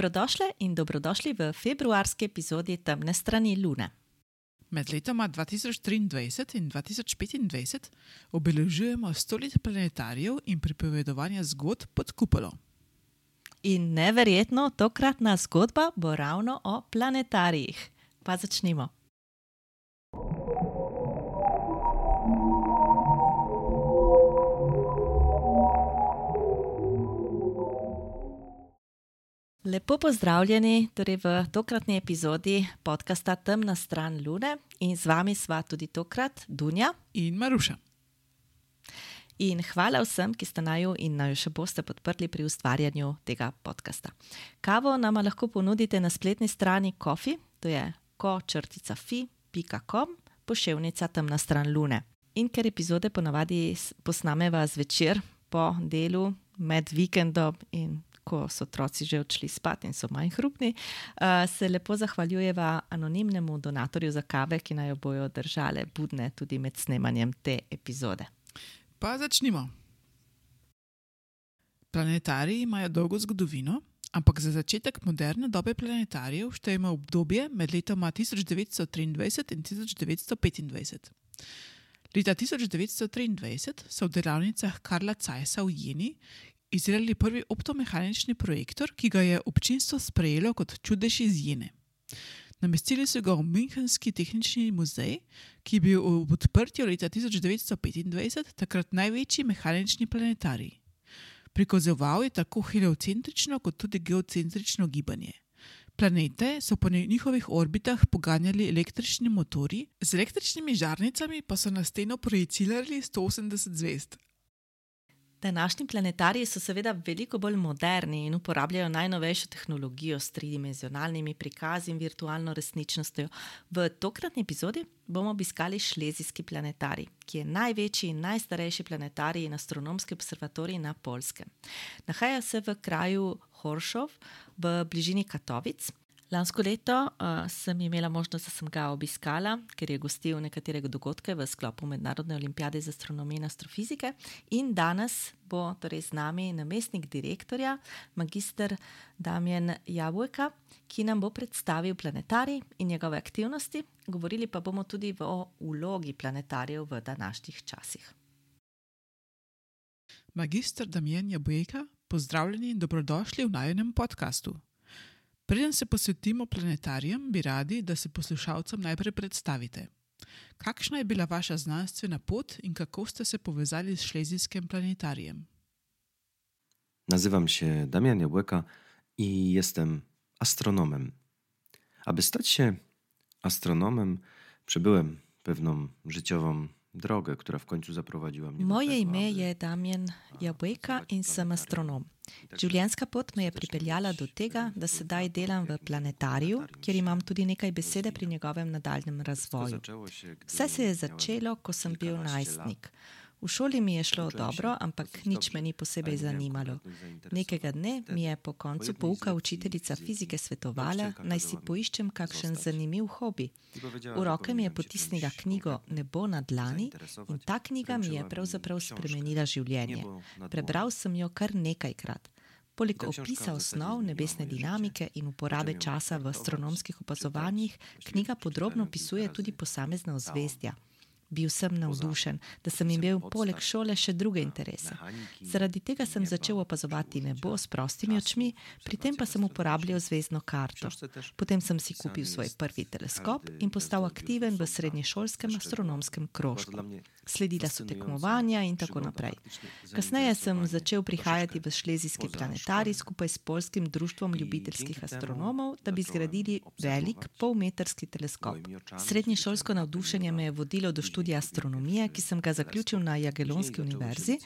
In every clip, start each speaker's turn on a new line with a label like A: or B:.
A: Dobrodošli in dobrodošli v februarski epizodi Temne strani Lune.
B: Med letoma 2023 in 2025 obeležujemo stolet planetarijev in pripovedovanja zgodb pod kupolom.
A: In neverjetno, tokratna zgodba bo ravno o planetarijih. Pa začnimo. Lepo pozdravljeni torej v tokratni epizodi podcasta Temna stran Lune in z vami sva tudi tokrat Dunja
B: in Maruša.
A: In hvala vsem, ki ste naju in naju še boste podprli pri ustvarjanju tega podcasta. Kavo nam lahko ponudite na spletni strani Kofi, to je ko-fi.com, pošiljka Temna stran Lune. In ker epizode ponavadi posnameva zvečer po delu, med vikendom in ko so otroci že odšli spat in so manj hrupni, uh, se lepo zahvaljujeva anonimnemu donatorju za kave, ki naj jo bojo držale budne tudi med snemanjem te epizode.
B: Pa začnimo. Planetariji imajo dolgo zgodovino, ampak za začetek moderne dobe planetarijev štejemo obdobje med letoma 1923 in 1925. Leta 1923 so v delavnicah Karla Cajsa v Jeni izdelali prvi optomehanični projektor, ki ga je občinstvo sprejelo kot čudež iz Jene. Namestili so ga v Münchenski tehnični muzej, ki je bil v odprtju leta 1925 takrat največji mehanični planetarij. Prikazoval je tako heliocentrično kot tudi geocentrično gibanje. Planete so po njihovih orbitah poganjali električni motori, z električnimi žarnicami pa so na steno projicirali 180 zvezd.
A: Današnji planetariji so seveda veliko bolj moderni in uporabljajo najnovejšo tehnologijo s tridimenzionalnimi prikazi in virtualno resničnostjo. V tokratni epizodi bomo obiskali Šlezijski planetarij, ki je največji in najstarejši planetarij in astronomski observatorij na Polskem. Nahaja se v kraju Horšov v bližini Katovic. Lansko leto uh, sem imela možnost, da sem ga obiskala, ker je gostil nekatere dogodke v sklopu Mednarodne olimpijade za astronomijo in astrofizike. In danes bo torej z nami namestnik direktorja, magistr Damien Javujka, ki nam bo predstavil planetarij in njegove aktivnosti. Govorili pa bomo tudi o vlogi planetarjev v današnjih časih.
B: Magistr Damien Javujka, pozdravljeni in dobrodošli v najnem podkastu. Preden se posvetimo planetarijem, bi radi, da se poslušalcem najprej predstavite. Kakšna je bila vaša znanstvena pot in kako ste se povezali s Šlezijskim planetarijem?
C: Nazywam się Damian Jabłeka i jestem astronomem. Aby stać się astronomem, przebyłem pewną życiową drogę, która w końcu zaprowadziła mnie
A: Moje
C: do tego,
A: ime
C: aby
A: je Damien Jabłeka in sem astronom. Življenjska pot me je pripeljala do tega, da sedaj delam v planetariju, kjer imam tudi nekaj besede pri njegovem nadaljnem razvoju. Vse se je začelo, ko sem bil najstnik. V šoli mi je šlo dobro, ampak nič me ni posebej zanimalo. Nekega dne mi je po koncu pouka učiteljica fizike svetovala, naj si poiščem kakšen zanimiv hobi. V roke mi je potisnila knjigo Nebo na dlani in ta knjiga mi je pravzaprav spremenila življenje. Prebral sem jo kar nekajkrat. Poleg opisa osnov nebesne dinamike in uporabe časa v astronomskih opazovanjih, knjiga podrobno opisuje tudi posamezna ozvezdja. Bil sem navdušen, da sem imel poleg šole še druge interese. Zaradi tega sem začel opazovati nebo s prostimi očmi, pri tem pa sem uporabljal zvezdno karto. Potem sem si kupil svoj prvi teleskop in postal aktiven v
C: szczegóły.
A: astronomskem krožku. Sledila so tekmovanja in tako naprej. Kasneje sem začel prihajati v Šlezijski planetarij
C: školą.
A: skupaj s Polskim društvom ljubiteljskih astronomov, da bi zgradili velik polmetrski teleskop. Srednješolsko
C: widziałem
A: navdušenje me je vodilo do študija astronomije, ki sem ga zaključil na
C: się
A: univerzi.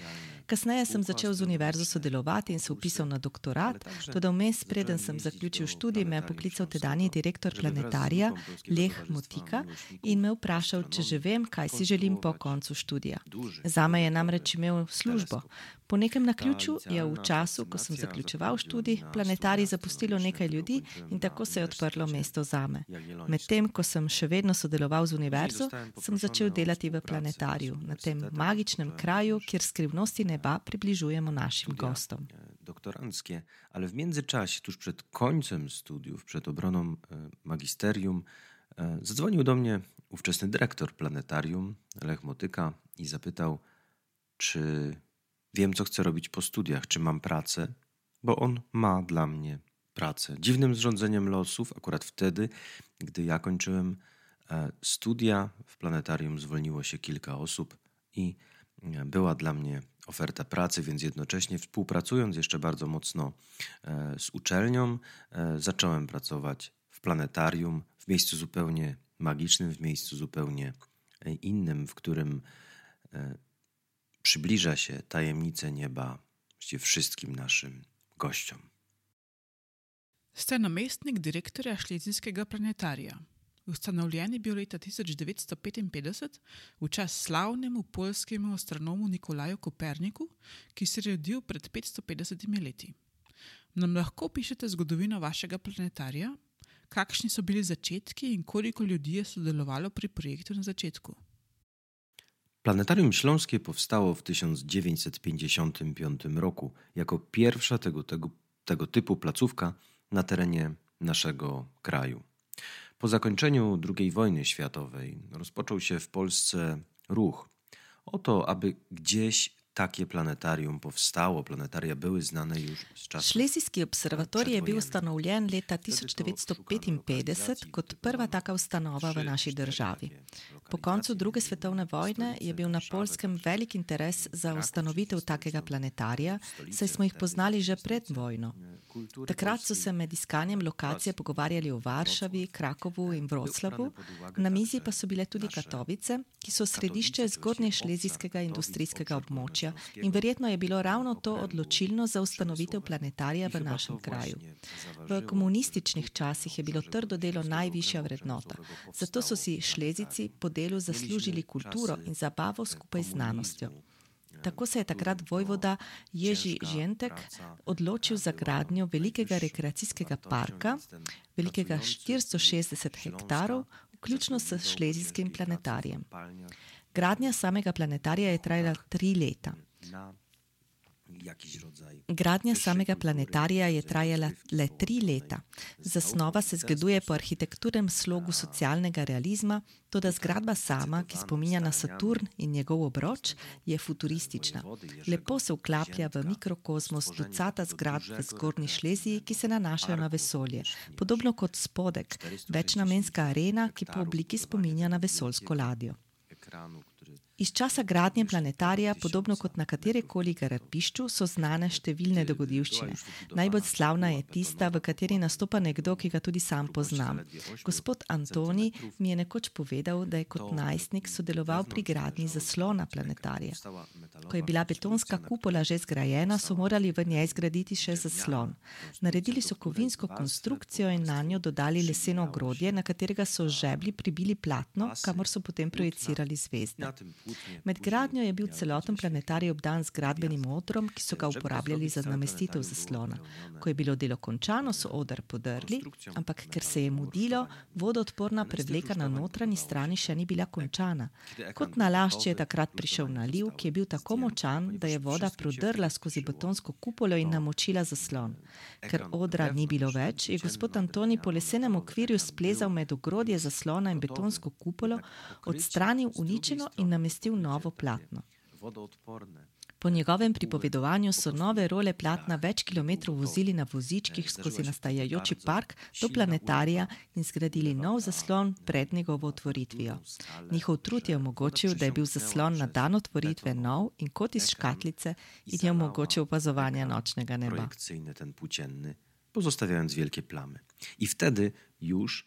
A: Kasneje sem začel z univerzo sodelovati in se upisal na doktorat,
C: także
A: toda vmes, preden sem zaključil študij, me je poklical tedanji direktor planetarija
C: Towarzystwa
A: Motika in me vprašal, če že vem, kaj si želim po
C: konstruować
A: koncu študija. Zame je namreč imel službo. Po nekem naključju je v času, ko sem zaključeval študij,
C: studia
A: zapustilo nekaj ljudi in tako se je odprlo mesto zame. Medtem, ko sem še vedno sodeloval z univerzo, sem začel delati v planetariju, na tem magičnem kraju, kjer skrivnosti neba približujemo našim gostom.
C: doktoranckie, ale w międzyczasie, tuż przed końcem studiów, przed obroną e, magisterium, e, zadzwonił do mnie ówczesny dyrektor planetarium, Lech Motyka, i zapytał, czy wiem, co chcę robić po studiach, czy mam pracę, bo on ma dla mnie pracę. Dziwnym zrządzeniem losów, akurat wtedy, gdy ja kończyłem e, studia w planetarium, zwolniło się kilka osób i była dla mnie oferta pracy, więc jednocześnie współpracując jeszcze bardzo mocno e, z uczelnią, e, zacząłem pracować w planetarium, w miejscu zupełnie magicznym, w miejscu zupełnie e, innym, w którym przybliża się tajemnice nieba wszystkim naszym gościom.
B: Ste namestnik dyrektora Szlezijskiego Planetaria. Ustanovljen je bil leta 1955 v čas slavnemu polskemu astronomu Nikolaju Koperniku, ki se rodil pred 550 leti. Nam lahko pišete zgodovino vašega planetarija, kakšni so bili začetki in koliko ljudi je sodelovalo pri projektu na začetku?
C: Planetarium Śląskie powstało w 1955 roku jako pierwsza tego, tego, tego typu placówka na terenie naszego kraju. Po zakończeniu II wojny światowej rozpoczął się w Polsce ruch o to, aby gdzieś takie planetarium powstało. Planetaria były znane już z czasów.
A: Šlezijski obserwatorij je bil ustanovljen leta 1955 kot prva taka ustanova v naši državi. Po koncu druge svetovne vojne je bil na Polskem velik interes za ustanovitev takega planetarija, saj smo jih poznali že pred vojno. Takrat so se med iskanjem lokacije pogovarjali o Varšavi, Krakovu in Vroclavu, na mizi pa so bile tudi Katovice, ki so središče zgornje šlezijskega industrijskega območja področja in verjetno je bilo ravno to odločilno za ustanovitev planetarija v našem kraju. V komunističnih časih je bilo trdo delo najvišja vrednota, zato so si šlezici po delu zaslužili kulturo in zabavo skupaj z znanostjo. Tako se je takrat vojvoda Ježi Žentek odločil za gradnjo velikega rekreacijskega parka, velikega 460 hektarov, vključno s šlezijskim planetarijem. Gradnja samega planetarija je trajala tri leta. Gradnja samega planetarija je trajala le tri leta. Zasnova se zgleduje po arhitekturnem slogu socialnega realizma, tudi zgradba sama, ki spominja na Saturn in njegov obroč, je futuristična. Lepo se vklaplja v mikrokozmos ducata zgradb v zgornji šleziji, ki se nanašajo na vesolje, podobno kot spodek, večnamenska arena, ki po obliki spominja na vesolsko ladjo. Iz časa gradnje planetarija, podobno kot na katerekoli gradbišču, so znane številne dogodivščine. Najbolj slavna je tista, v kateri nastopa nekdo, ki ga tudi sam poznam. Gospod Antoni mi je nekoč povedal, da je kot najstnik sodeloval pri gradnji zaslona planetarija. Ko je bila betonska kupola že zgrajena, so morali v njej zgraditi še zaslon. Naredili so kovinsko konstrukcijo in na njo dodali leseno ogrodje, na katerega so žebli pribili platno, kamor so potem projicirali zvezde. Med gradnjo je bil celoten planetarij obdan z gradbenim odrom, ki so ga uporabljali za namestitev zaslona. Ko je bilo delo končano, so odr podrli, ampak ker se je mudilo, vodoodporna prevleka na notranji strani še ni bila končana. Kot na lašče je takrat prišel naliv, ki je bil tako močan, da je voda prodrla skozi betonsko kupolo in namočila zaslon. Ker odra ni bilo več, je gospod Antoni po lesenem okvirju splezal med ogrodje zaslona in betonsko kupolo, odstranil uničeno in namestil namestil novo platno. Po njegovem pripovedovanju so nove role platna več kilometrov vozili na vozičkih skozi nastajajoči park do planetarija in zgradili nov zaslon pred njegovo otvoritvijo. Njihov trud je omogočil, da je bil zaslon na dan otvoritve nov in kot iz škatlice in je omogočil opazovanje nočnega neba.
C: Pozostawiając wielkie plamy. I wtedy już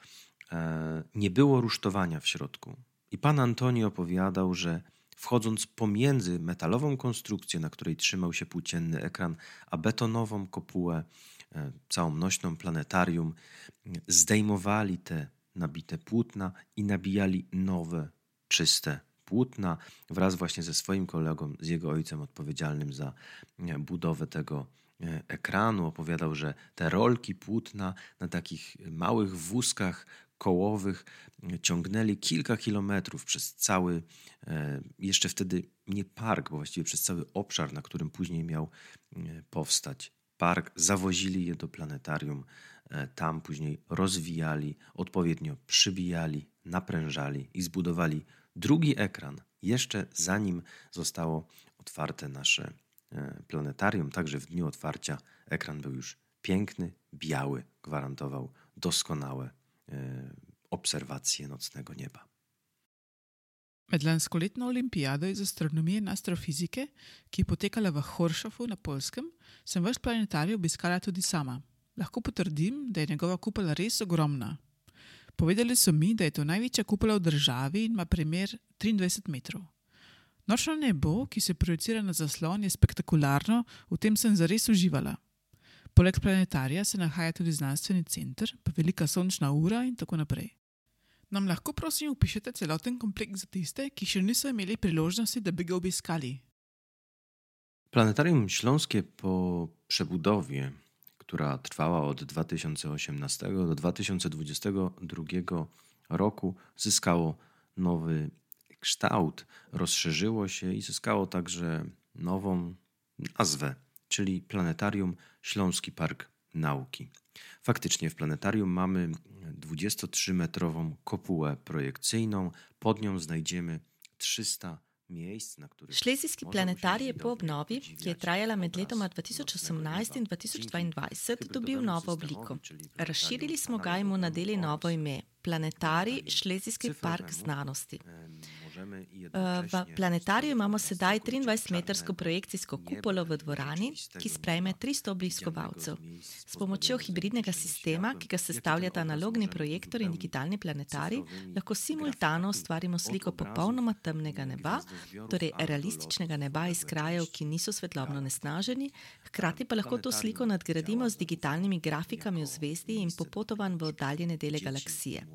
C: e, nie było rusztowania w środku. I pan Antoni opowiadał, że wchodząc pomiędzy metalową konstrukcję, na której trzymał się płócienny ekran, a betonową kopułę, e, całą nośną planetarium, zdejmowali te nabite płótna i nabijali nowe, czyste płótna wraz właśnie ze swoim kolegą, z jego ojcem odpowiedzialnym za e, budowę tego e, ekranu. Opowiadał, że te rolki płótna na takich małych wózkach kołowych ciągnęli kilka kilometrów przez cały, e, jeszcze wtedy nie park, bo właściwie przez cały obszar, na którym później miał e, powstać park, zawozili je do planetarium, e, tam później rozwijali, odpowiednio przybijali, naprężali i zbudowali drugi ekran, jeszcze zanim zostało otwarte nasze e, planetarium. Także w dniu otwarcia ekran był już piękny, biały, gwarantował doskonałe e, obserwacje nocnego nieba.
B: Med lanskoletno olimpijado iz astronomije in astrofizike, ki je potekala v Horšofu na Polskem, sem vaš planetarij obiskala tudi sama. Lahko potrdim, da je njegova kupola res ogromna. Povedali so mi, da je to največja kupola v državi in ima premer 23 metrov. Nočno nebo, ki se projicira na zaslon, je spektakularno, v tem sem zares uživala. Poleg planetarija se nahaja tudi znanstveni center, pa velika sončna ura in tako naprej. Nam lahko prosim opišete celoten kompleks za tiste, ki še niso imeli priložnosti, da bi ga obiskali?
C: Planetarium Śląskie po przebudowie, która trwała od 2018 do 2022 roku, zyskało nowy kształt, rozszerzyło się i zyskało także nową nazwę, czyli Planetarium Śląski Park Nauki. Faktycznie w planetarium mamy 23-metrową kopułę projekcyjną. Pod nią znajdziemy 300
A: Šlezijski planetarij je po obnovi, ki je trajala med letoma 2018 in 2022, dobil novo obliko. Razširili smo ga in mu nadeli novo ime: Planetarij Šlezijski park znanosti. V planetariju imamo sedaj 23-metrsko projekcijsko kupolo v dvorani, ki sprejme 300 obiskovalcev. S pomočjo hibridnega sistema, ki ga sestavljata analogni projektor in digitalni planetarij, lahko simultano ustvarimo sliko popolnoma temnega neba, torej realističnega neba iz krajev, ki niso svetlobno nesnaženi, hkrati pa lahko to sliko nadgradimo z digitalnimi grafikami v zvezdi in popotovanj v oddaljene dele galaksije.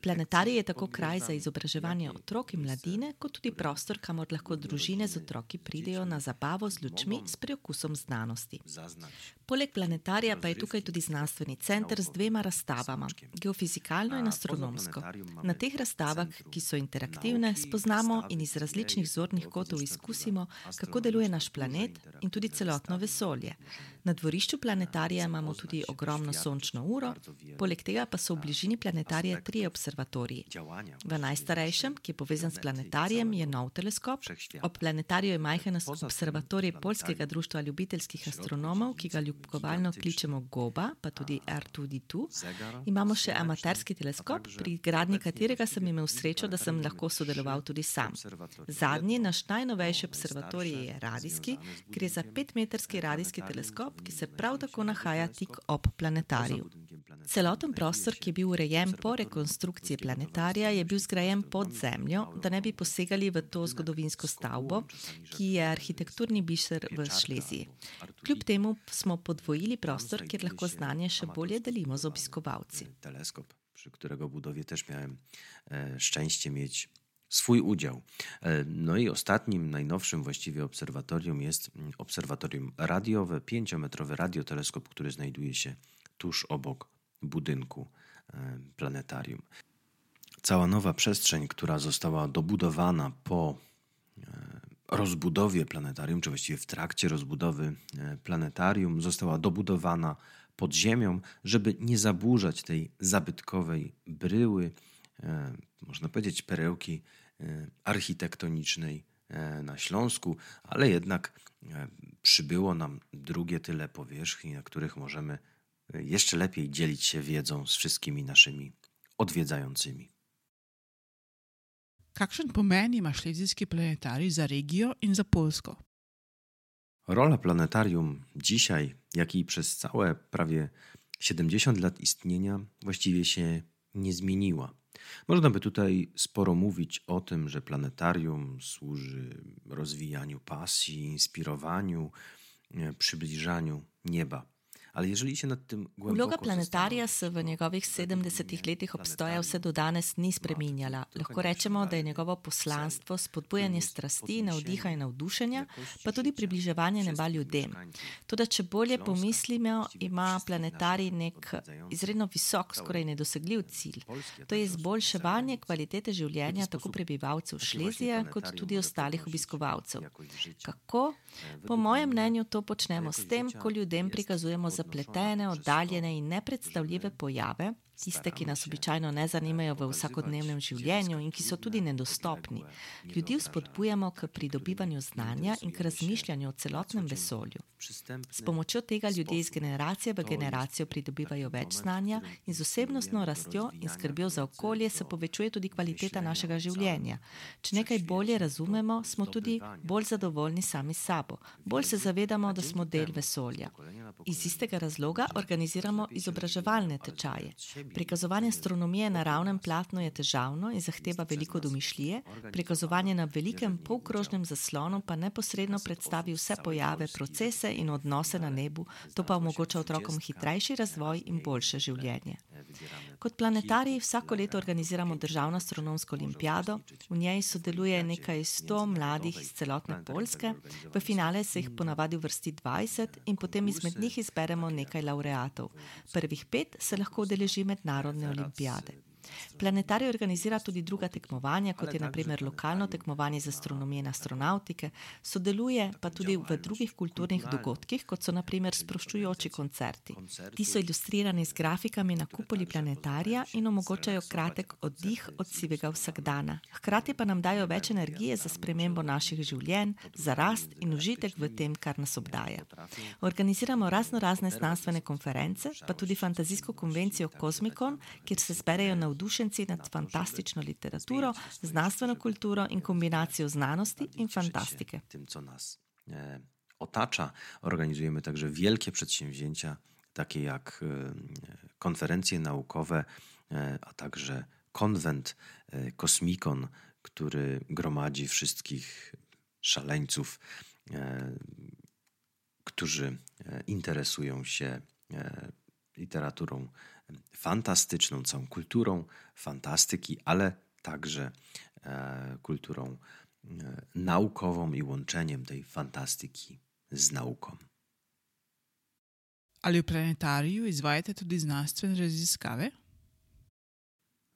A: Planetarij je tako kraj za izobraževanje otrok in mladih mladine, kot tudi prostor, kamor lahko družine z otroki pridejo na zabavo z lučmi s preokusom znanosti. Poleg planetarija pa je tukaj tudi znanstveni center z dvema razstavama, geofizikalno in astronomsko. Na teh razstavah, ki so interaktivne, spoznamo in iz različnih zornih kotov izkusimo, kako deluje naš planet in tudi celotno vesolje. Na dvorišču planetarija imamo tudi ogromno sončno uro, poleg tega pa so v bližini planetarija tri observatoriji. V najstarejšem, ki je povezan s planetarijem, planetarijem je nov teleskop. Ob planetariju je majhen observatorij Polskega društva ljubiteljskih astronomov, ki ga ljubkovalno kličemo Goba, pa tudi R2D2. Imamo še amaterski teleskop, pri gradnji katerega sem imel srečo, da sem lahko sodeloval tudi sam. Zadnji, naš najnovejši observatorij je radijski, gre za petmetrski radijski teleskop, ki se prav tako nahaja tik ob planetariju. Celoten prostor, ki je bil urejen po rekonstrukciji planetarija, je bil zgrajen pod zemljo, da ne bi posegali v to zgodovinsko stavbo, ki je arhitekturni biser v Šleziji. Kljub temu smo podvojili prostor, kjer lahko znanje še bolje delimo z obiskovalci.
C: Teleskop, przy którego budowie też miałem e, szczęście mieć swój udział. E, no i ostatnim, najnowszym właściwie obserwatorium jest mm, obserwatorium radiowe, pięciometrowy radioteleskop, który znajduje się tuż obok budynku e, planetarium. Cała nowa przestrzeń, która została dobudowana po e, rozbudowie planetarium, czy właściwie w trakcie rozbudowy e, planetarium, została dobudowana pod ziemią, żeby nie zaburzać tej zabytkowej bryły, można powiedzieć, perełki architektonicznej na Śląsku, ale jednak przybyło nam drugie tyle powierzchni, na których możemy jeszcze lepiej dzielić się wiedzą z wszystkimi naszymi odwiedzającymi.
B: Kakšen pomen ima Šlezijski planetarij za regijo in za Polsko?
C: Rola planetarium dzisiaj, jak i przez całe prawie 70 lat istnienia, właściwie się nie zmieniła. Można by tutaj sporo mówić o tym, że planetarium służy rozwijaniu pasji, inspirowaniu, przybliżaniu nieba Ale jeżeli się nad tym głęboko
A: Vloga planetarija se v njegovih 70 letih obstoja vse do danes ni spreminjala. Lahko rečemo, da je njegovo poslanstvo spodbujanje strasti, navdiha in navdušenja, pa tudi približevanje neba ljudem. Toda, če bolje pomislimo, ima planetarij nek izredno visok, skoraj nedosegljiv cilj. To je izboljševanje kvalitete življenja tako prebivalcev Šlezije, kot tudi ostalih obiskovalcev. Kako? Po mojem mnenju to počnemo s tem, ko ljudem prikazujemo zapletene, oddaljene in nepredstavljive pojave, tiste, ki nas običajno ne zanimajo v vsakodnevnem življenju in ki so tudi nedostopni. Ljudi spodbujamo k pridobivanju znanja in k razmišljanju o celotnem vesolju. S pomočjo tega ljudje iz generacije v generacijo pridobivajo več znanja in z osebnostno rastjo in skrbjo za okolje se povečuje tudi kvaliteta našega življenja. Če nekaj bolje razumemo, smo tudi bolj zadovoljni sami s sabo, bolj se zavedamo, da smo del vesolja. Iz istega razloga organiziramo izobraževalne tečaje. Prikazovanje astronomije na ravnem platnu je težavno in zahteva veliko domišljije, prikazovanje na velikem polkrožnem zaslonu pa neposredno predstavi vse pojave, procese in odnose na nebu, to pa omogoča otrokom hitrejši razvoj in boljše življenje. Kot planetarij vsako leto organiziramo državno astronomsko olimpijado, v njej sodeluje nekaj sto mladih iz celotne Polske, v finale se jih ponavadi vrsti 20 in potem izmed njih izberemo nekaj laureatov. Prvih pet se lahko udeleži mednarodne olimpijade. Planetarij organizira tudi druga tekmovanja, kot je naprimer lokalno tekmovanje za astronomijo in astronautike, sodeluje pa tudi v drugih kulturnih dogodkih, kot so naprimer sproščujoči koncerti. Ti so ilustrirani z grafikami na kupoli planetarija in omogočajo kratek oddih od sivega vsakdana. Hkrati pa nam dajo več energije za spremembo naših življenj, za rast in užitek v tem, kar nas obdaja. Organiziramo razno razne znanstvene konference, pa tudi fantazijsko konvencijo Cosmicon, kjer se zberejo navdušenje navdušenci nad fantastično literaturo, znanstveno kulturo in kombinacijo znanosti in fantastike.
C: Tym, co nas e, otacza, organizujemy także wielkie przedsięwzięcia, takie jak e, konferencje naukowe, e, a także konwent Kosmikon, który gromadzi wszystkich szaleńców, którzy interesują się literaturą fantastyczną, całą kulturą fantastyki, ale także e, kulturą e, naukową i łączeniem tej fantastyki z nauką.
B: Ali v planetariju izvajate tudi znanstvene raziskave?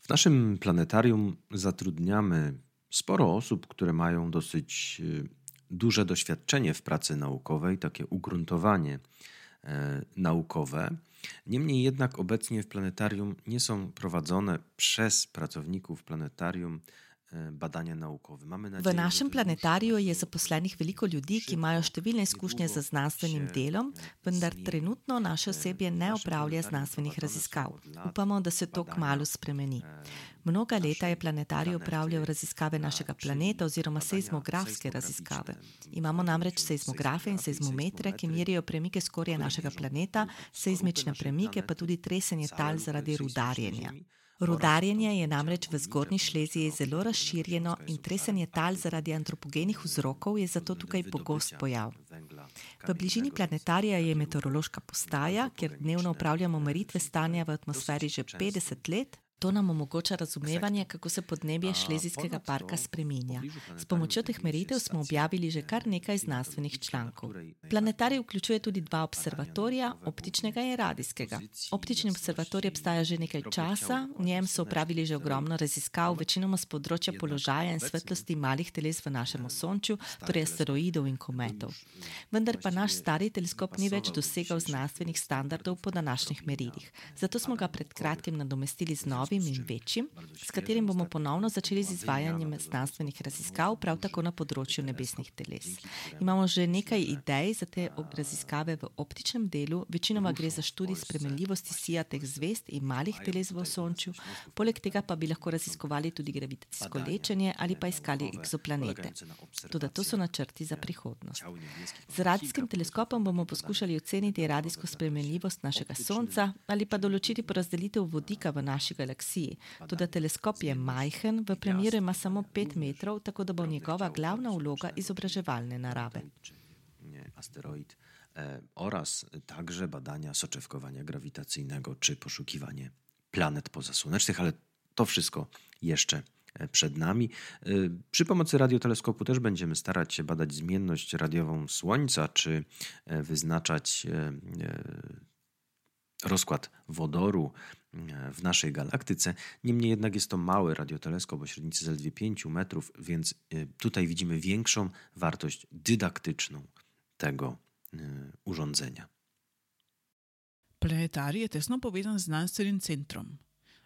C: W naszym planetarium zatrudniamy sporo osób, które mają dosyć e, duże doświadczenie w pracy naukowej, takie ugruntowanie naukowe. Niemniej jednak obecnie w planetarium nie są prowadzone przez pracowników planetarium badania naukowe. Mamy
A: nadzieję, v našem planetariju je zaposlenih veliko ljudi, ki imajo številne izkušnje z znanstvenim delom, vendar trenutno naše osebje ne opravlja znanstvenih raziskav. Upamo, da se to kmalo spremeni. Mnoga leta je planetarij upravljal raziskave našega planeta oziroma seizmografske raziskave. Imamo namreč seizmografe in seizmometre, ki merijo premike skorje našega planeta, seizmične premike pa tudi tresenje tal zaradi rudarjenja. Rudarjenje je namreč v zgornji šleziji zelo razširjeno in tresenje tal zaradi antropogenih vzrokov je zato tukaj pogost pojav. V bližini planetarija je meteorološka postaja, kjer dnevno upravljamo meritve stanja v atmosferi že 50 let, To nam omogoča razumevanje, kako se podnebje Šlezijskega parka spreminja. S pomočjo teh meritev smo objavili že kar nekaj znanstvenih člankov. Planetarij vključuje tudi dva observatorija, optičnega in radijskega. Optični observatorij obstaja že nekaj časa, v njem so upravili že ogromno raziskav, večinoma z področja položaja in svetlosti malih teles v našem osončju, torej asteroidov in kometov. Vendar pa naš stari teleskop ni več dosegal znanstvenih standardov po današnjih merilih. Zato smo ga pred kratkim nadomestili z novim novim in večjim, s katerim bomo ponovno začeli z izvajanjem znanstvenih raziskav, prav tako na področju nebesnih teles. Imamo že nekaj idej za te raziskave v optičnem delu, večinoma gre za študij spremenljivosti sijateh zvest in malih teles v osončju, poleg tega pa bi lahko raziskovali tudi gravitacijsko lečenje ali pa iskali egzoplanete. Tudi to so načrti za prihodnost. Z radijskim teleskopom bomo poskušali oceniti radijsko spremenljivost našega Sonca ali pa določiti porazdelitev vodika v naši galaksiji galaksiji. Tudi teleskop je majhen, v premjeru ima samo 5 metrov, tako da bo njegova glavna vloga izobraževalne narave.
C: Asteroid oraz także badania soczewkowania grawitacyjnego czy poszukiwanie planet pozasłonecznych, ale to wszystko jeszcze przed nami. Przy pomocy radioteleskopu też będziemy starać się badać zmienność radiową Słońca, czy wyznaczać rozkład wodoru e, w naszej galaktyce. Niemniej jednak jest to mały radioteleskop o średnicy zaledwie 5 metrów, więc e, tutaj widzimy większą wartość dydaktyczną tego e, urządzenia.
B: Planetarium jest tesno povezan z znanstvenim centrum.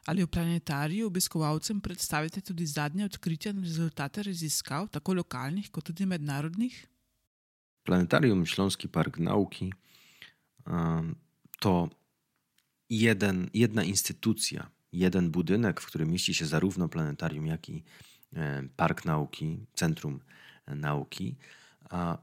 B: Ali v planetariju obiskovalcem predstavite tudi zadnje odkritja in rezultate raziskav, tako lokalnih kot tudi mednarodnih?
C: Planetarium Śląski Park Nauki to jeden, jedna instytucja, jeden budynek, w którym mieści się zarówno planetarium, jak i e, Park Nauki, Centrum Nauki. A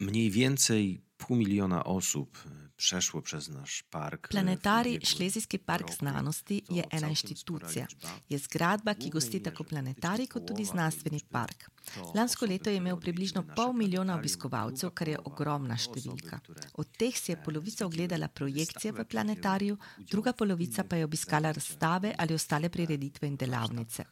C: mniej więcej pół miliona osób e, przeszło przez nasz park.
A: Planetari Šlezijski park znanosti je ena inštitucija. Je zgradba, ki gosti tako planetari kot tudi znanstveni park. Lansko leto je imel približno pol milijona obiskovalcev, kar je ogromna številka. Od teh si je polovica ogledala projekcije v planetariju, druga polovica pa je obiskala razstave ali ostale prireditve in delavnice.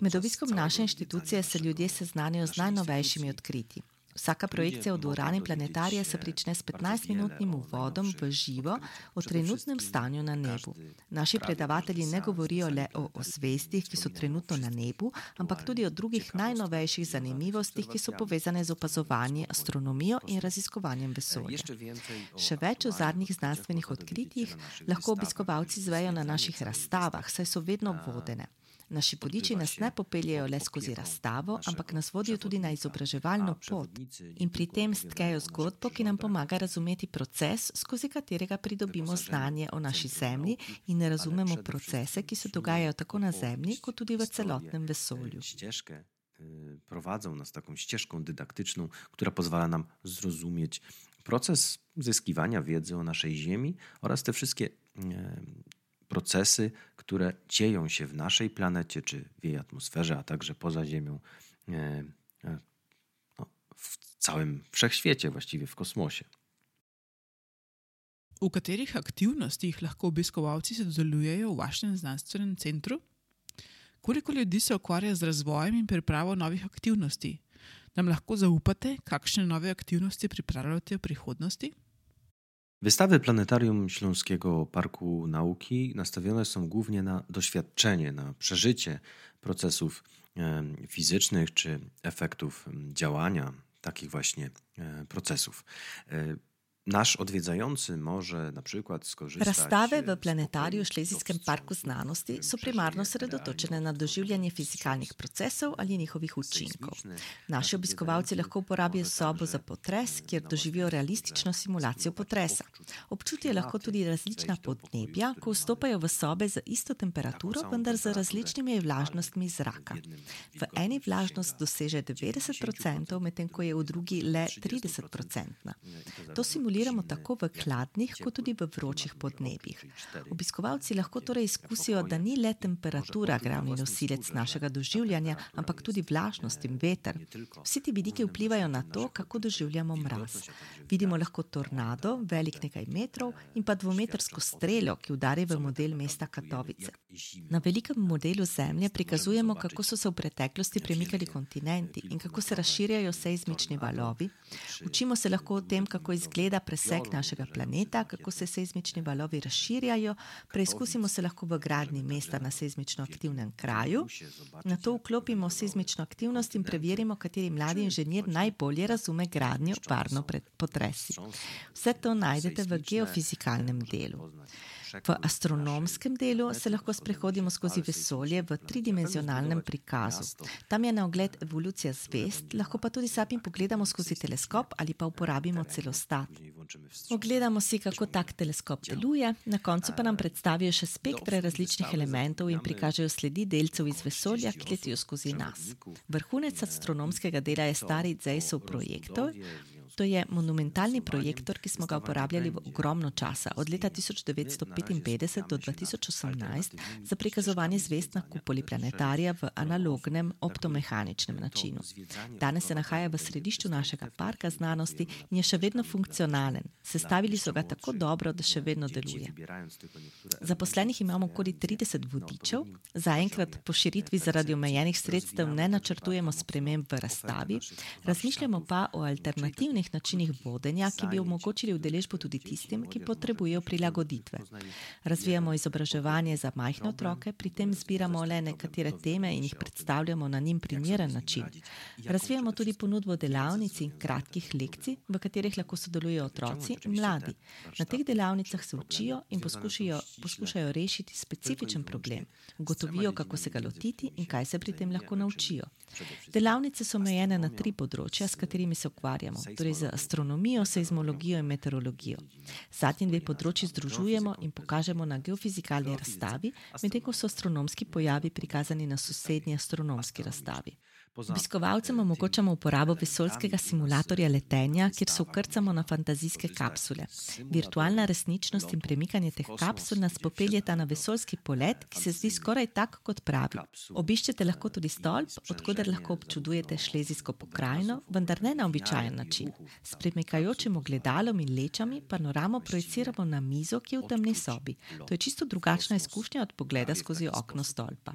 A: Med obiskom naše inštitucije se ljudje seznanijo z najnovejšimi odkritji. Vsaka projekcija v dvorani planetarija se prične s 15-minutnim uvodom v živo o trenutnem stanju na nebu. Naši predavatelji ne govorijo le o osvestih, ki so trenutno na nebu, ampak tudi o drugih najnovejših zanimivostih, ki so povezane z opazovanjem astronomijo in raziskovanjem vesolja. Še več o zadnjih znanstvenih odkritjih lahko obiskovalci zvejo na naših razstavah, saj so vedno vodene. Naši podiči nas ne popeljejo le skozi razstavo, ampak nas vodijo tudi na izobraževalno pot in pri tem stkejo zgodbo, ki nam pomaga razumeti proces, skozi katerega pridobimo znanje o naši Zemlji in ne razumemo procese, ki se dogajajo tako na Zemlji, kot tudi v celotnem vesolju.
C: Prowadzą nas taką ścieżką dydaktyczną, która pozwala nam zrozumieć proces zyskiwania wiedzy o naszej Ziemi oraz te wszystkie procesy, które dzieją się w naszej planecie czy w jej atmosferze, a także poza Ziemią, e, e, no, w całym wszechświecie, właściwie w kosmosie.
B: V katerih aktivnostih lahko obiskovalci sodelujejo v vašem znanstvenem centru? Koliko ljudi se ukvarja z razvojem in pripravo novih aktivnosti? Nam lahko zaupate, kakšne nove aktivnosti pripravljate v prihodnosti?
C: Wystawy Planetarium Śląskiego Parku Nauki nastawione są głównie na doświadczenie, na przeżycie procesów fizycznych czy efektów działania takich właśnie e, procesów. Nasz odwiedzający może na przykład skorzystać
A: Razstave w planetariju Šlezijskem parku znanosti so primarno sredotočene na doživljanje fizikalnih procesov ali njihovih učinkov. Naši obiskovalci lahko uporabijo sobo za potres, kjer doživijo realistično simulacijo potresa. Občutijo lahko tudi različna podnebja, ko vstopajo v sobe z isto temperaturo, vendar z različnimi vlažnostmi zraka. V eni vlažnost doseže 90%, medtem ko je v drugi le 30%. To simulacijo simuliramo tako v hladnih, kot tudi v vročih podnebjih. Obiskovalci lahko torej izkusijo, da ni le temperatura glavni nosilec našega doživljanja, ampak tudi vlažnost in veter. Vsi ti vidiki vplivajo na to, kako doživljamo mraz. Vidimo lahko tornado, velik nekaj metrov, in pa dvometrsko strelo, ki udari v model mesta Katovice. Na velikem modelu Zemlje prikazujemo, kako so se v preteklosti premikali kontinenti in kako se razširjajo seizmični valovi. Učimo se lahko o tem, kako izgleda presek našega planeta, kako se seizmični valovi razširjajo, preizkusimo se lahko v gradni mesta na seizmično aktivnem kraju, na to vklopimo seizmično aktivnost in preverimo, kateri mladi inženir najbolje razume gradnjo varno pred potresi. Vse to najdete v geofizikalnem delu. V astronomskem delu se lahko sprehodimo skozi vesolje v tridimenzionalnem prikazu. Tam je na ogled evolucija zvest, lahko pa tudi sami pogledamo skozi teleskop ali pa uporabimo celostat. Ogledamo si, kako tak teleskop deluje, na koncu pa nam predstavijo še spektre različnih elementov in prikažejo sledi delcev iz vesolja, ki letijo skozi nas. Vrhunec astronomskega dela je stari Zejsov projektor, To je monumentalni projektor, ki smo ga uporabljali v ogromno časa, od leta 1955 do 2018, za prikazovanje zvest na kupoli planetarija v analognem optomehaničnem načinu. Danes se nahaja v središču našega parka znanosti in je še vedno funkcionalen. Sestavili so ga tako dobro, da še vedno deluje. Zaposlenih imamo okoli 30 vodičev, zaenkrat po širitvi zaradi omejenih sredstev ne načrtujemo sprememb v razstavi, razmišljamo pa o alternativnih načinih vodenja, ki bi omogočili udeležbo tudi tistim, ki potrebujejo prilagoditve. Razvijamo izobraževanje za majhne otroke, pri tem zbiramo le nekatere teme in jih predstavljamo na njim primeren način. Razvijamo tudi ponudbo delavnic in kratkih lekcij, v katerih lahko sodelujejo otroci in mladi. Na teh delavnicah se učijo in poskušajo, poskušajo rešiti specifičen problem, ugotovijo, kako se ga lotiti in kaj se pri tem lahko naučijo. Delavnice so omejene na tri področja, s katerimi se ukvarjamo, torej z astronomijo, seizmologijo in meteorologijo. Zadnji dve področji združujemo in pokažemo na geofizikalni razstavi, medtem ko so astronomski pojavi prikazani na sosednji astronomski razstavi. Obiskovalcem omogočamo uporabo vesoljskega simulatorja letenja, kjer se ukrcamo na fantazijske kapsule. Virtualna resničnost in premikanje teh kapsul nas popeljeta na vesoljski polet, ki se zdi skoraj tak kot pravi. Obiščete lahko tudi stolp, odkuder lahko občudujete šlezijsko pokrajino, vendar ne na običajen način. S premikajočim ogledalom in lečami panoramo projiciramo na mizo, ki je v temni sobi. To je čisto drugačna izkušnja od pogleda skozi okno stolpa.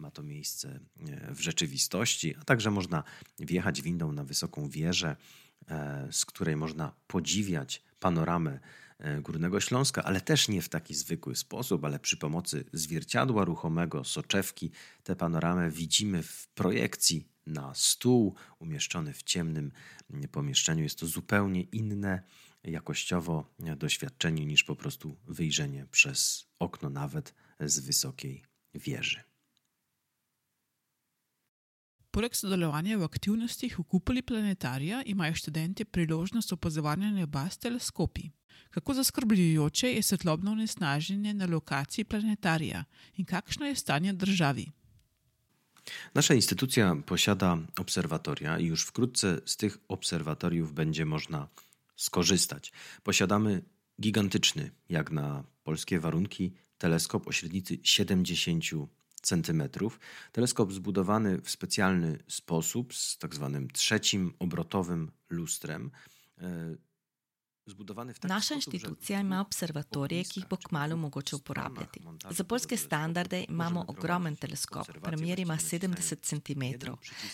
C: Ma to miejsce e, w rzeczywistości, a także można wjechać windą na wysoką wieżę, e, z której można podziwiać panoramę e, Górnego Śląska, ale też nie w taki zwykły sposób, ale przy pomocy zwierciadła ruchomego, soczewki. Tę panoramę widzimy w projekcji na stół umieszczony w ciemnym pomieszczeniu. Jest to zupełnie inne jakościowo doświadczenie niż po prostu wyjrzenie przez okno, nawet z wysokiej wieży.
B: Poleg sodelovanja v aktivnostih v kupoli planetarija imajo študenti priložnost opazovanja neba s teleskopi. Kako zaskrbljujoče je svetlobno onesnaženje na lokaciji planetarija in kakšno je stanje državi?
C: Nasza instytucja posiada obserwatoria i już wkrótce z tych obserwatoriów będzie można skorzystać. Posiadamy gigantyczny, jak na polskie warunki, teleskop o średnicy 70 cm. Teleskop zbudowany w specjalny sposób z tak zwanym trzecim obrotowym lustrem e,
A: Naša inštitucija ima observatorije, ki jih bo kmalo mogoče uporabljati. Za polske standarde imamo ogromen teleskop, premjer ima 70 cm.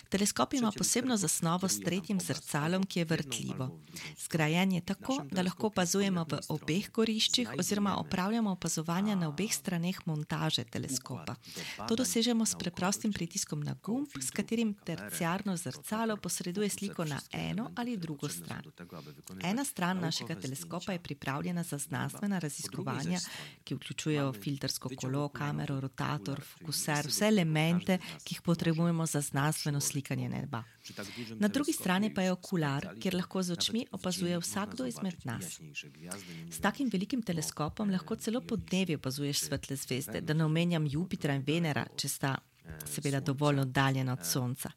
A: Teleskop ima posebno zasnovo s tretjim zrcalom, ki je vrtljivo. Zgrajen je tako, da lahko opazujemo v obeh goriščih oziroma opravljamo opazovanja na obeh straneh montaže teleskopa. To dosežemo s preprostim pritiskom na gumb, s katerim terciarno zrcalo posreduje sliko na eno ali drugo stran. Ena stran našega našega teleskopa je pripravljena za znanstvena raziskovanja, ki vključujejo filtrsko kolo, kamero, rotator, fokuser, vse elemente, ki jih potrebujemo za znanstveno slikanje neba. Na drugi strani pa je okular, kjer lahko z očmi opazuje vsakdo izmed nas. S takim velikim teleskopom lahko celo po dnevi opazuješ svetle zvezde, da ne omenjam Jupitra in Venera, če sta seveda dovolj oddaljena od Sonca.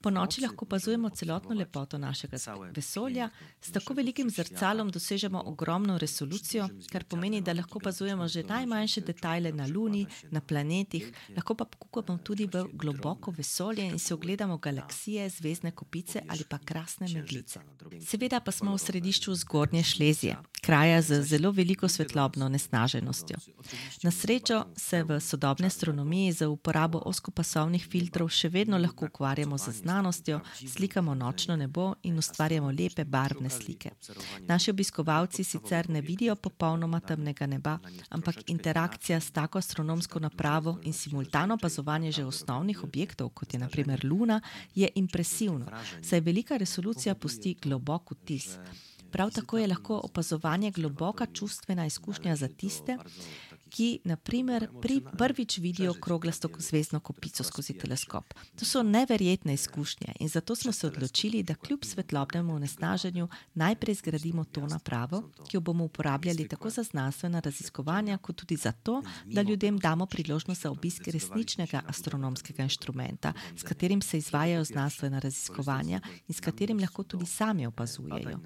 A: Po noči lahko opazujemo celotno lepoto našega vesolja, s tako velikim zrcalom dosežemo ogromno resolucijo, kar pomeni, da lahko opazujemo že najmanjše detajle na Luni, na planetih, lahko pa pokukamo tudi v globoko vesolje in se ogledamo galaksije, zvezdne kopice ali pa krasne meglice. Seveda pa smo v središču zgornje Šlezije, kraja z zelo veliko svetlobno nesnaženostjo. Na srečo se v sodobni astronomiji za uporabo osko širokopasovnih filtrov še vedno lahko ukvarjamo z znanostjo, slikamo nočno nebo in ustvarjamo lepe barvne slike. Naši obiskovalci sicer ne vidijo popolnoma temnega neba, ampak interakcija s tako astronomsko napravo in simultano opazovanje že osnovnih objektov, kot je naprimer Luna, je impresivno, saj velika resolucija pusti globok vtis. Prav tako je lahko opazovanje globoka čustvena izkušnja za tiste, ki naprimer pri prvič vidijo kroglasto zvezdno kopico skozi teleskop. To so neverjetne izkušnje in zato smo se odločili, da kljub svetlobnemu onesnaženju najprej zgradimo to napravo, ki jo bomo uporabljali tako za znanstvena raziskovanja, kot tudi zato, da ljudem damo priložnost za obisk resničnega astronomskega inštrumenta, s katerim se izvajajo znanstvena raziskovanja in s katerim lahko tudi sami opazujejo.